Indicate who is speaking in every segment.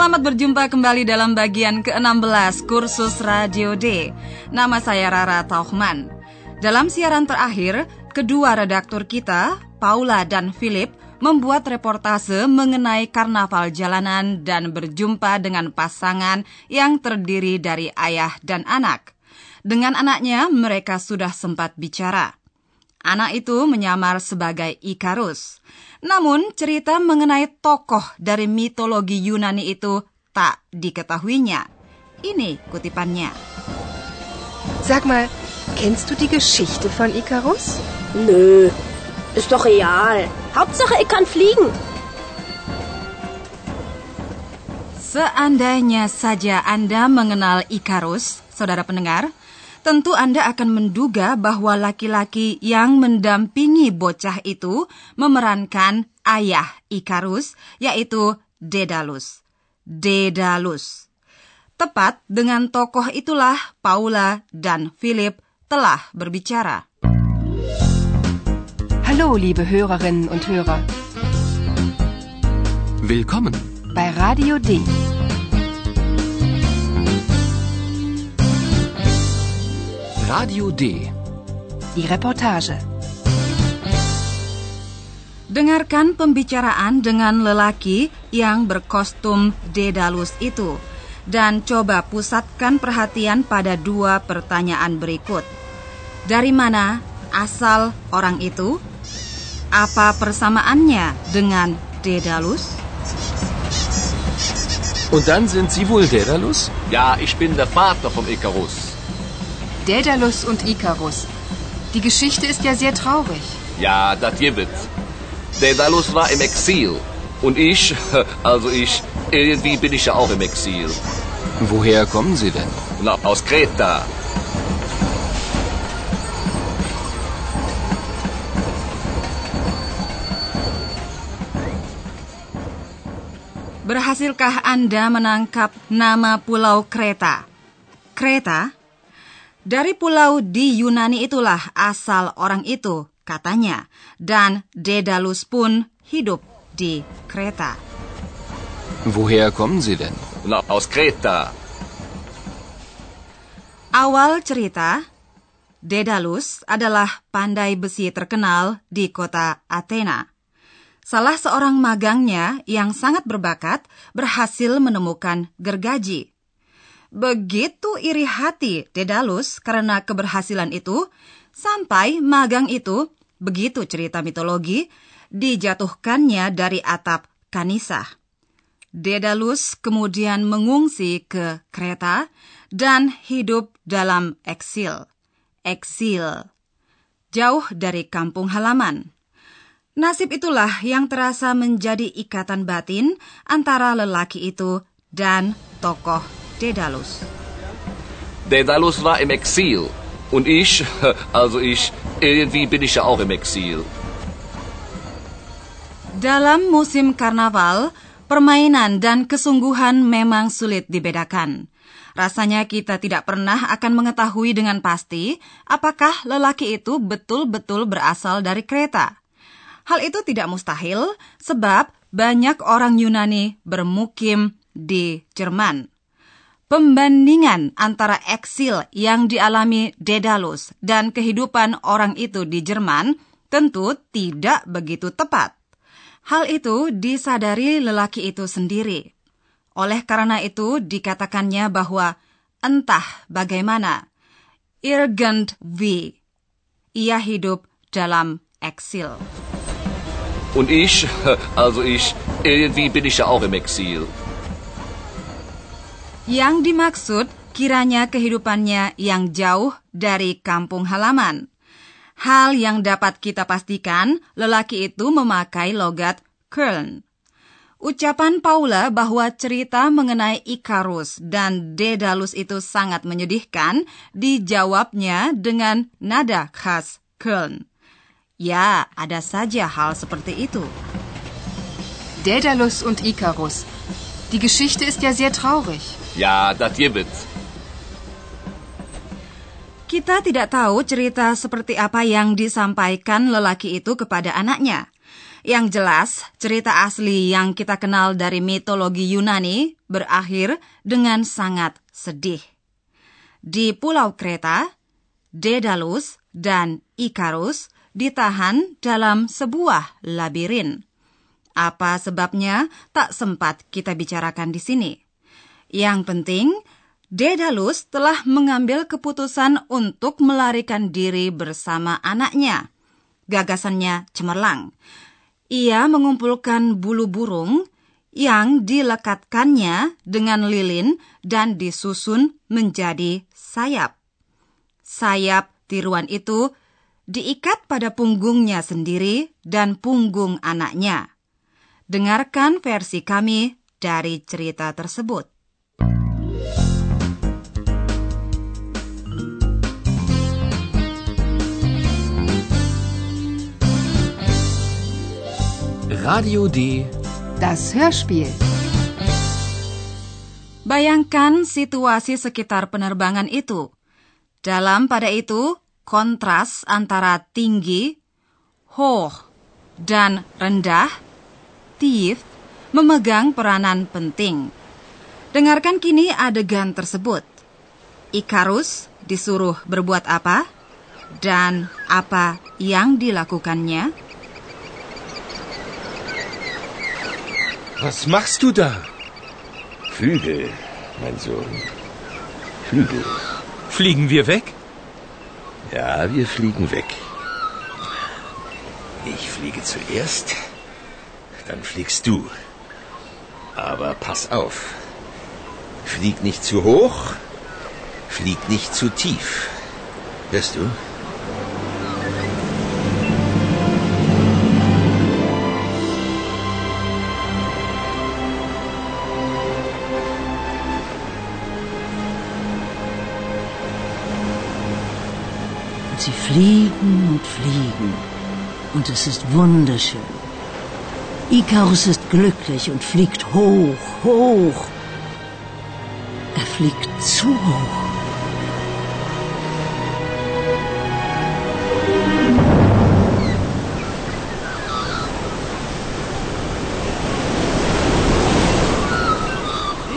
Speaker 1: Selamat berjumpa kembali dalam bagian ke-16 kursus Radio D. Nama saya Rara Tauchman. Dalam siaran terakhir, kedua redaktur kita, Paula dan Philip, membuat reportase mengenai karnaval jalanan dan berjumpa dengan pasangan yang terdiri dari ayah dan anak. Dengan anaknya, mereka sudah sempat bicara. Anak itu menyamar sebagai Ikarus. Namun, cerita mengenai tokoh dari mitologi Yunani itu tak diketahuinya. Ini kutipannya.
Speaker 2: Sag mal, kennst du die Geschichte von Ikarus?
Speaker 3: Nö, ist doch real. Hauptsache, ich kann fliegen.
Speaker 1: Seandainya saja Anda mengenal Ikarus, saudara pendengar, tentu Anda akan menduga bahwa laki-laki yang mendampingi bocah itu memerankan ayah Ikarus, yaitu Dedalus. Dedalus. Tepat dengan tokoh itulah Paula dan Philip telah berbicara.
Speaker 2: Hallo, liebe Hörerinnen und Hörer.
Speaker 4: Willkommen.
Speaker 2: Bei Radio D.
Speaker 4: Radio D.
Speaker 2: Die Reportage.
Speaker 1: Dengarkan pembicaraan dengan lelaki yang berkostum Dedalus itu dan coba pusatkan perhatian pada dua pertanyaan berikut. Dari mana asal orang itu? Apa persamaannya dengan Dedalus?
Speaker 4: Und dann sind Sie wohl Daedalus?
Speaker 5: Ja, ich bin der Vater vom Ikarus.
Speaker 2: Daedalus und Ikarus. Die Geschichte ist ja sehr traurig.
Speaker 5: Ja, das gibt. Daedalus war im Exil. Und ich, also ich, irgendwie bin ich ja auch im Exil.
Speaker 4: Woher kommen Sie denn?
Speaker 5: Na, aus Kreta.
Speaker 1: Berhasilkah Anda menangkap nama Pulau Kreta? Kreta? Dari pulau di Yunani itulah asal orang itu, katanya. Dan Dedalus pun hidup di Kreta.
Speaker 4: Woher kommen Sie denn?
Speaker 5: Na, aus Kreta.
Speaker 1: Awal cerita, Dedalus adalah pandai besi terkenal di kota Athena. Salah seorang magangnya yang sangat berbakat berhasil menemukan gergaji. Begitu iri hati Dedalus karena keberhasilan itu, sampai magang itu, begitu cerita mitologi, dijatuhkannya dari atap Kanisa. Dedalus kemudian mengungsi ke Kreta dan hidup dalam eksil. Eksil. Jauh dari kampung halaman. Nasib itulah yang terasa menjadi ikatan batin antara lelaki itu dan tokoh Dedalus.
Speaker 5: Daedalus war im Exil. Und ich, also ich, irgendwie bin ich ja auch im Exil.
Speaker 1: Dalam musim karnaval, permainan dan kesungguhan memang sulit dibedakan. Rasanya kita tidak pernah akan mengetahui dengan pasti apakah lelaki itu betul-betul berasal dari Kreta. Hal itu tidak mustahil sebab banyak orang Yunani bermukim di Jerman. Pembandingan antara eksil yang dialami Dedalus dan kehidupan orang itu di Jerman tentu tidak begitu tepat. Hal itu disadari lelaki itu sendiri. Oleh karena itu dikatakannya bahwa entah bagaimana, irgendwie, ia hidup dalam eksil.
Speaker 5: Und ich, also ich, irgendwie bin ich ja auch im Exil.
Speaker 1: Yang dimaksud kiranya kehidupannya yang jauh dari kampung halaman. Hal yang dapat kita pastikan, lelaki itu memakai logat Köln. Ucapan Paula bahwa cerita mengenai Ikarus dan Daedalus itu sangat menyedihkan dijawabnya dengan nada khas Köln. Ya, ada saja hal seperti itu.
Speaker 2: Daedalus und Ikarus. Die Geschichte ist ja sehr traurig.
Speaker 5: Ja, das gibt.
Speaker 1: Kita tidak tahu cerita seperti apa yang disampaikan lelaki itu kepada anaknya. Yang jelas, cerita asli yang kita kenal dari mitologi Yunani berakhir dengan sangat sedih. Di Pulau Kreta, Daedalus dan Ikarus ditahan dalam sebuah labirin. Apa sebabnya tak sempat kita bicarakan di sini. Yang penting, Daedalus telah mengambil keputusan untuk melarikan diri bersama anaknya. Gagasannya cemerlang ia mengumpulkan bulu burung yang dilekatkannya dengan lilin dan disusun menjadi sayap. Sayap tiruan itu diikat pada punggungnya sendiri dan punggung anaknya. Dengarkan versi kami dari cerita tersebut.
Speaker 4: Radio D.
Speaker 2: Das Hörspiel.
Speaker 1: Bayangkan situasi sekitar penerbangan itu. Dalam pada itu, kontras antara tinggi, hoch, dan rendah, tief, memegang peranan penting. Dengarkan kini adegan tersebut. Ikarus disuruh berbuat apa? Dan apa yang dilakukannya?
Speaker 6: Was machst du da?
Speaker 7: Flügel, mein Sohn. Flügel.
Speaker 6: Fliegen wir weg?
Speaker 7: Ja, wir fliegen weg. Ich fliege zuerst, dann fliegst du. Aber pass auf. Flieg nicht zu hoch, flieg nicht zu tief. Hörst du?
Speaker 8: Fliegen und fliegen. Und es ist wunderschön. Ikarus ist glücklich und fliegt hoch, hoch. Er fliegt zu hoch.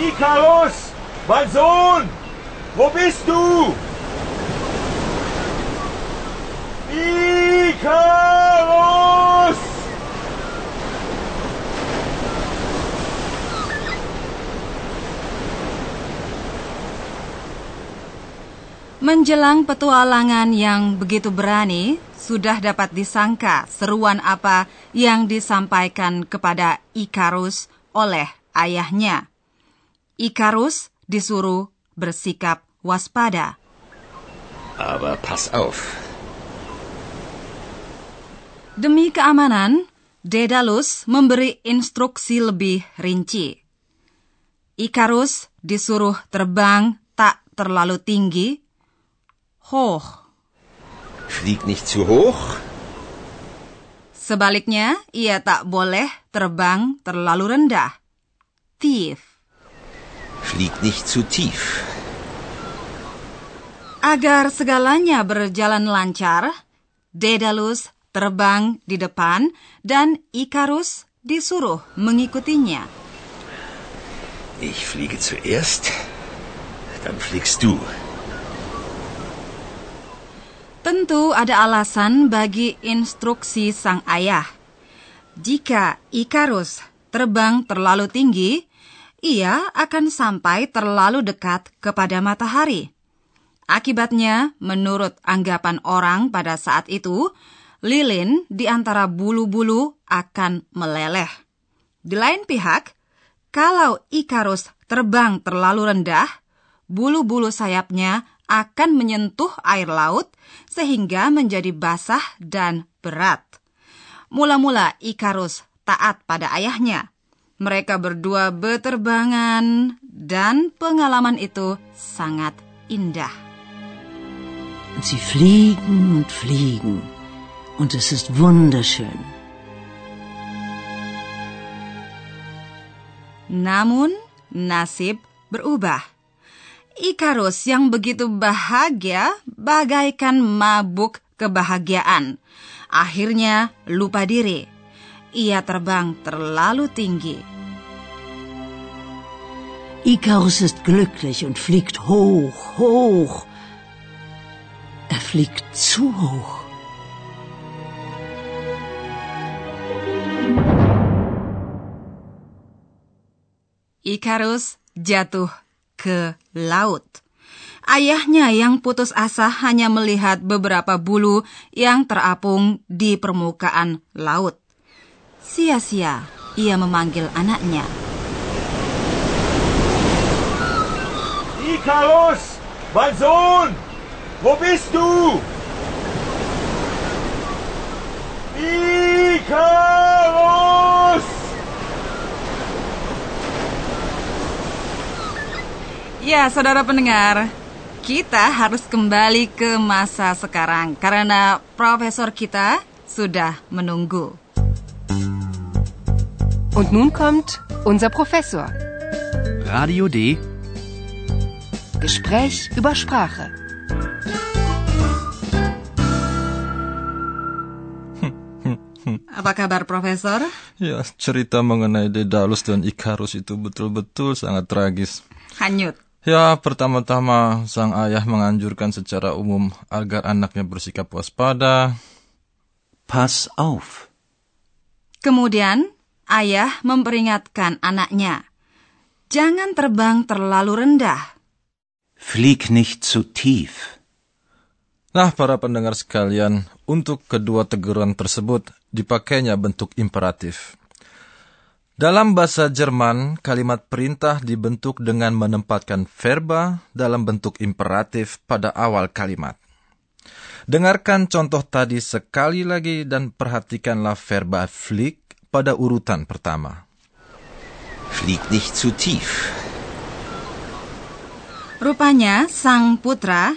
Speaker 6: Ikarus! Mein Sohn! Wo bist du? Ikarus!
Speaker 1: Menjelang petualangan yang begitu berani, sudah dapat disangka seruan apa yang disampaikan kepada Ikarus oleh ayahnya. Ikarus disuruh bersikap waspada.
Speaker 7: Aber pass auf.
Speaker 1: Demi keamanan, Daedalus memberi instruksi lebih rinci. Ikarus disuruh terbang tak terlalu tinggi, hoch.
Speaker 7: Flieg nicht zu hoch,
Speaker 1: Sebaliknya, ia tak boleh terbang terlalu rendah, tief.
Speaker 7: flieg nicht zu tief.
Speaker 1: Agar segalanya berjalan lancar, Daedalus terbang di depan dan Ikarus disuruh mengikutinya.
Speaker 7: Ich fliege zuerst, dann fliegst du.
Speaker 1: Tentu ada alasan bagi instruksi sang ayah. Jika Ikarus terbang terlalu tinggi, ia akan sampai terlalu dekat kepada matahari. Akibatnya, menurut anggapan orang pada saat itu, lilin di antara bulu-bulu akan meleleh. Di lain pihak, kalau Ikarus terbang terlalu rendah, bulu-bulu sayapnya akan menyentuh air laut sehingga menjadi basah dan berat. Mula-mula Ikarus taat pada ayahnya. Mereka berdua beterbangan dan pengalaman itu sangat indah.
Speaker 8: Sie fliegen und fliegen und es ist wunderschön.
Speaker 1: Namun nasib berubah. Ikarus yang begitu bahagia bagaikan mabuk kebahagiaan. Akhirnya lupa diri. Ia terbang terlalu tinggi.
Speaker 8: Ikarus ist glücklich und fliegt hoch, hoch. Er fliegt zu hoch.
Speaker 1: Ikarus jatuh ke laut. Ayahnya yang putus asa hanya melihat beberapa bulu yang terapung di permukaan laut. Sia-sia ia memanggil anaknya.
Speaker 6: Icarus! Mein Sohn! Wo bist du? Icarus!
Speaker 1: Ya, saudara pendengar, kita harus kembali ke masa sekarang karena profesor kita sudah menunggu.
Speaker 2: Und nun kommt unser Professor.
Speaker 4: Radio D.
Speaker 2: Gespräch über Sprache.
Speaker 1: Apa kabar, Profesor?
Speaker 9: Ya, cerita mengenai Daedalus dan Ikarus itu betul-betul sangat tragis.
Speaker 1: Hanyut.
Speaker 9: Ya, pertama-tama sang ayah menganjurkan secara umum agar anaknya bersikap waspada.
Speaker 7: Pass auf.
Speaker 1: Kemudian, ayah memperingatkan anaknya, jangan terbang terlalu rendah.
Speaker 7: Flieg nicht zu tief.
Speaker 9: Nah, para pendengar sekalian, untuk kedua teguran tersebut dipakainya bentuk imperatif. Dalam bahasa Jerman, kalimat perintah dibentuk dengan menempatkan verba dalam bentuk imperatif pada awal kalimat. Dengarkan contoh tadi sekali lagi dan perhatikanlah verba flieg pada urutan pertama.
Speaker 7: Flieg nicht zu tief.
Speaker 1: Rupanya sang putra,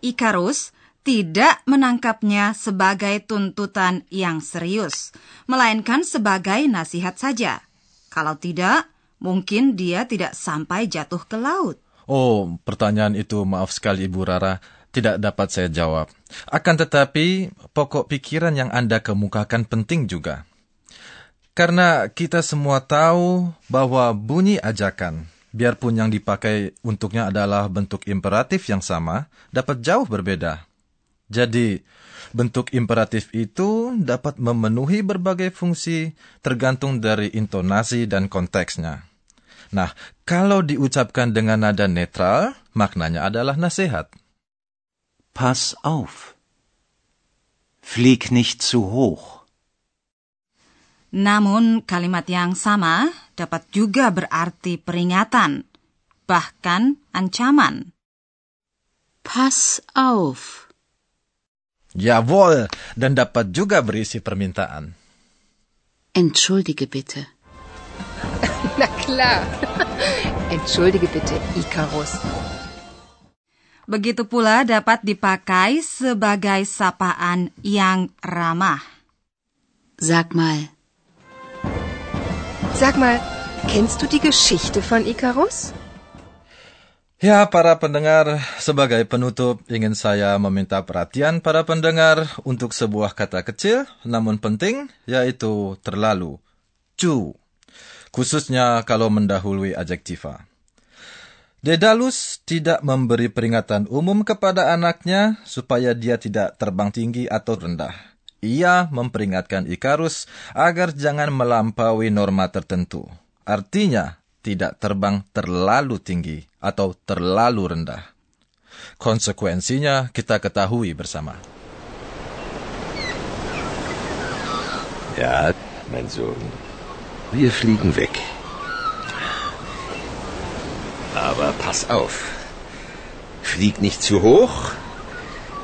Speaker 1: Ikarus, tidak menangkapnya sebagai tuntutan yang serius, melainkan sebagai nasihat saja. Kalau tidak, mungkin dia tidak sampai jatuh ke laut.
Speaker 9: Oh, pertanyaan itu maaf sekali Ibu Rara, tidak dapat saya jawab. Akan tetapi, pokok pikiran yang Anda kemukakan penting juga. Karena kita semua tahu bahwa bunyi ajakan, biarpun yang dipakai untuknya adalah bentuk imperatif yang sama, dapat jauh berbeda. Jadi, bentuk imperatif itu dapat memenuhi berbagai fungsi tergantung dari intonasi dan konteksnya. Nah, kalau diucapkan dengan nada netral, maknanya adalah nasihat.
Speaker 7: Pass auf. Flieg nicht zu hoch.
Speaker 1: Namun kalimat yang sama dapat juga berarti peringatan, bahkan ancaman.
Speaker 8: Pass auf.
Speaker 9: Jawohl, dan dapat juga berisi permintaan.
Speaker 8: Entschuldige bitte.
Speaker 2: Na klar. Entschuldige bitte, Icarus.
Speaker 1: Begitu pula dapat dipakai sebagai sapaan yang ramah.
Speaker 8: Sag mal,
Speaker 2: Sag mal, kennst du die Geschichte von Icarus?
Speaker 9: Ya, para pendengar, sebagai penutup ingin saya meminta perhatian para pendengar untuk sebuah kata kecil namun penting, yaitu terlalu. Cu. Khususnya kalau mendahului adjektiva. Dedalus tidak memberi peringatan umum kepada anaknya supaya dia tidak terbang tinggi atau rendah. Ia memperingatkan Ikarus agar jangan melampaui norma tertentu. Artinya, tidak terbang terlalu tinggi atau terlalu rendah. Konsekuensinya kita ketahui bersama.
Speaker 7: Ja, mein Sohn. Wir fliegen weg. Aber pass auf. Flieg nicht zu hoch,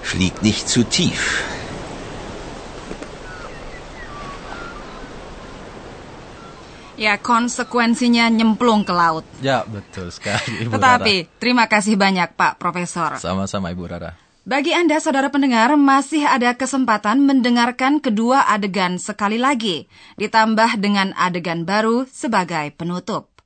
Speaker 7: flieg nicht zu tief.
Speaker 1: Ya, konsekuensinya nyemplung ke laut.
Speaker 9: Ya, betul sekali Ibu
Speaker 1: Tetapi, terima kasih banyak Pak Profesor.
Speaker 9: Rara. Sama-sama Ibu Rara.
Speaker 1: Bagi Anda, saudara pendengar, masih ada kesempatan mendengarkan kedua adegan sekali lagi, ditambah dengan adegan baru sebagai penutup.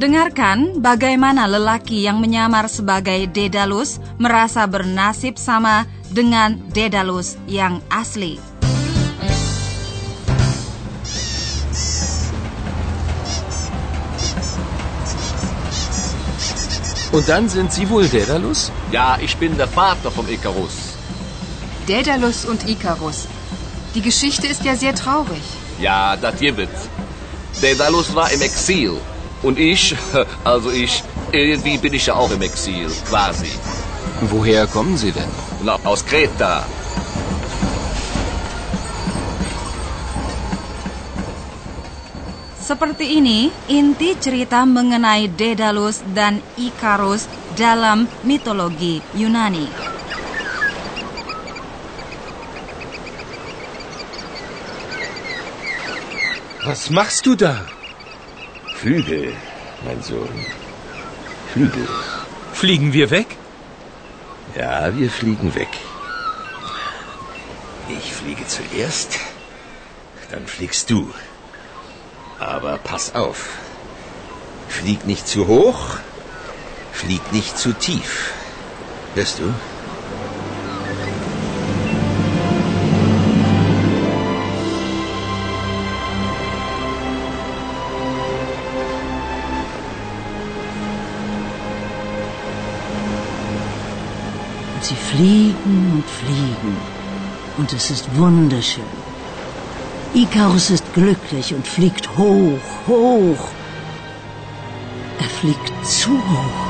Speaker 1: Dengarkan bagaimana lelaki yang menyamar sebagai Dedalus merasa bernasib sama dengan Dedalus yang asli.
Speaker 10: Und dann sind Sie wohl Daedalus?
Speaker 5: Ja, ich bin der Vater vom Icarus.
Speaker 2: Daedalus und Icarus. Die Geschichte ist ja sehr traurig.
Speaker 5: Ja, das gibt's. Daedalus war im Exil. Und ich, also ich, irgendwie bin ich ja auch im Exil, quasi.
Speaker 10: Woher kommen Sie denn?
Speaker 5: Na, aus Kreta.
Speaker 1: Seperti ini inti cerita mengenai Daedalus dan Ikarus dalam mitologi Yunani.
Speaker 7: Was machst du da? Flügel, mein Sohn. Flügel.
Speaker 6: Fliegen wir weg?
Speaker 7: Ja, wir fliegen weg. Ich fliege zuerst, dann fliegst du. Aber pass auf. Flieg nicht zu hoch, flieg nicht zu tief. Hörst du?
Speaker 8: Fliegen und fliegen. Und es ist wunderschön. Ikarus ist glücklich und fliegt hoch, hoch. Er fliegt zu hoch.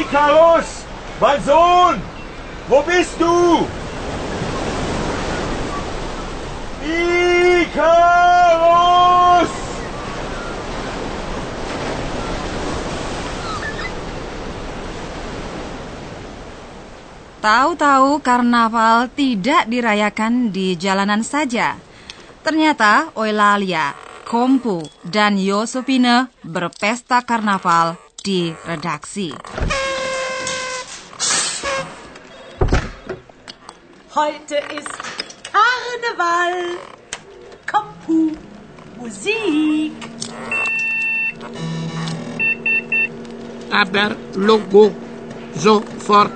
Speaker 6: Ikarus! Mein Sohn! Wo bist du?
Speaker 1: Tahu-tahu karnaval tidak dirayakan di jalanan saja. Ternyata Eulalia, Kompu, dan Yosefine berpesta karnaval di redaksi.
Speaker 11: Heute ist Karneval. Kompu, Musik.
Speaker 12: Aber Logo sofort.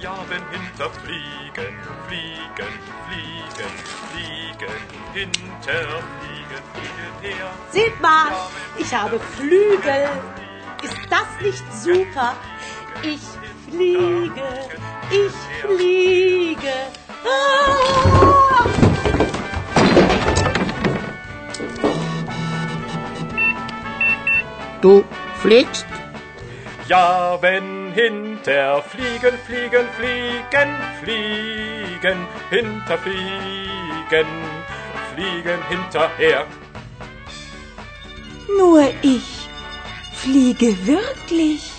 Speaker 13: Ja, wenn hinter fliegen, fliegen, fliegen, fliegen, hinter fliegen, fliegen her.
Speaker 11: Seht mal, ich habe Flügel. Ist das nicht super? Ich fliege, ich fliege. Ah!
Speaker 12: Du fliegst?
Speaker 13: Ja, wenn hinter fliegen, fliegen, fliegen, fliegen, hinter fliegen, fliegen hinterher.
Speaker 11: Nur ich fliege wirklich.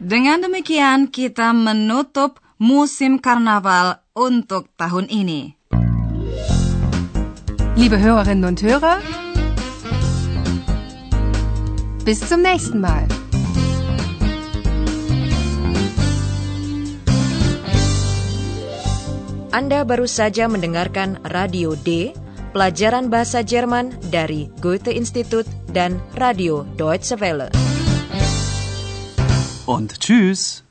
Speaker 1: Dengan demikian kita menutup musim karnaval untuk tahun ini.
Speaker 2: Liebe Hörerinnen und Hörer, bis zum nächsten Mal.
Speaker 14: Anda baru saja mendengarkan Radio D, pelajaran bahasa Jerman dari Goethe Institut dan Radio Deutsche Welle.
Speaker 4: Und tschüss.